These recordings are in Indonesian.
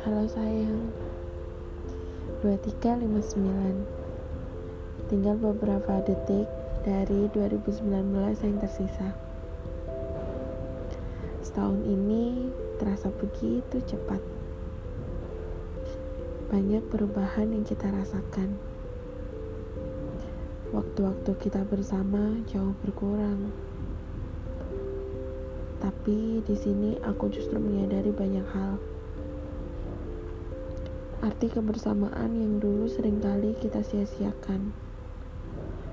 Halo sayang. 2359 Tinggal beberapa detik dari 2019 yang tersisa. Setahun ini terasa begitu cepat. Banyak perubahan yang kita rasakan. Waktu-waktu kita bersama jauh berkurang. Tapi di sini aku justru menyadari banyak hal. Arti kebersamaan yang dulu sering kali kita sia-siakan.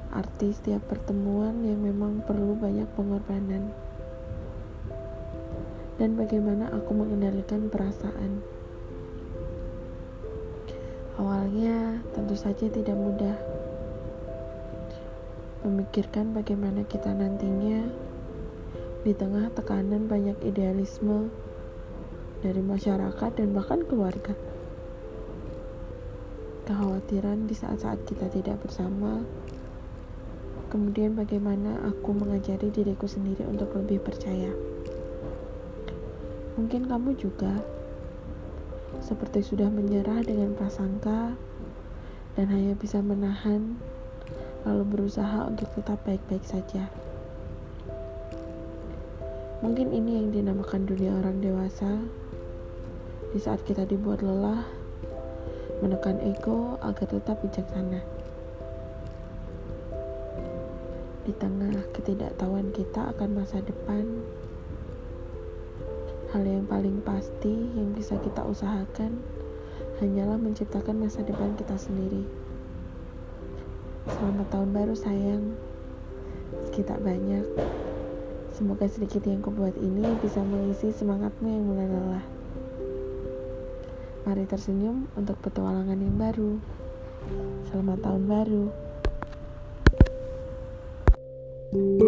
Arti setiap pertemuan yang memang perlu banyak pengorbanan. Dan bagaimana aku mengendalikan perasaan. Awalnya tentu saja tidak mudah. Memikirkan bagaimana kita nantinya di tengah tekanan banyak idealisme dari masyarakat dan bahkan keluarga. Kekhawatiran di saat-saat kita tidak bersama, kemudian bagaimana aku mengajari diriku sendiri untuk lebih percaya. Mungkin kamu juga seperti sudah menyerah dengan prasangka dan hanya bisa menahan lalu berusaha untuk tetap baik-baik saja. Mungkin ini yang dinamakan dunia orang dewasa. Di saat kita dibuat lelah, menekan ego agar tetap bijaksana. Di tengah ketidaktahuan kita akan masa depan, hal yang paling pasti yang bisa kita usahakan hanyalah menciptakan masa depan kita sendiri. Selamat tahun baru sayang. Meski tak banyak, Semoga sedikit yang kubuat ini bisa mengisi semangatmu yang mulai lelah. Mari tersenyum untuk petualangan yang baru. Selamat tahun baru. thank you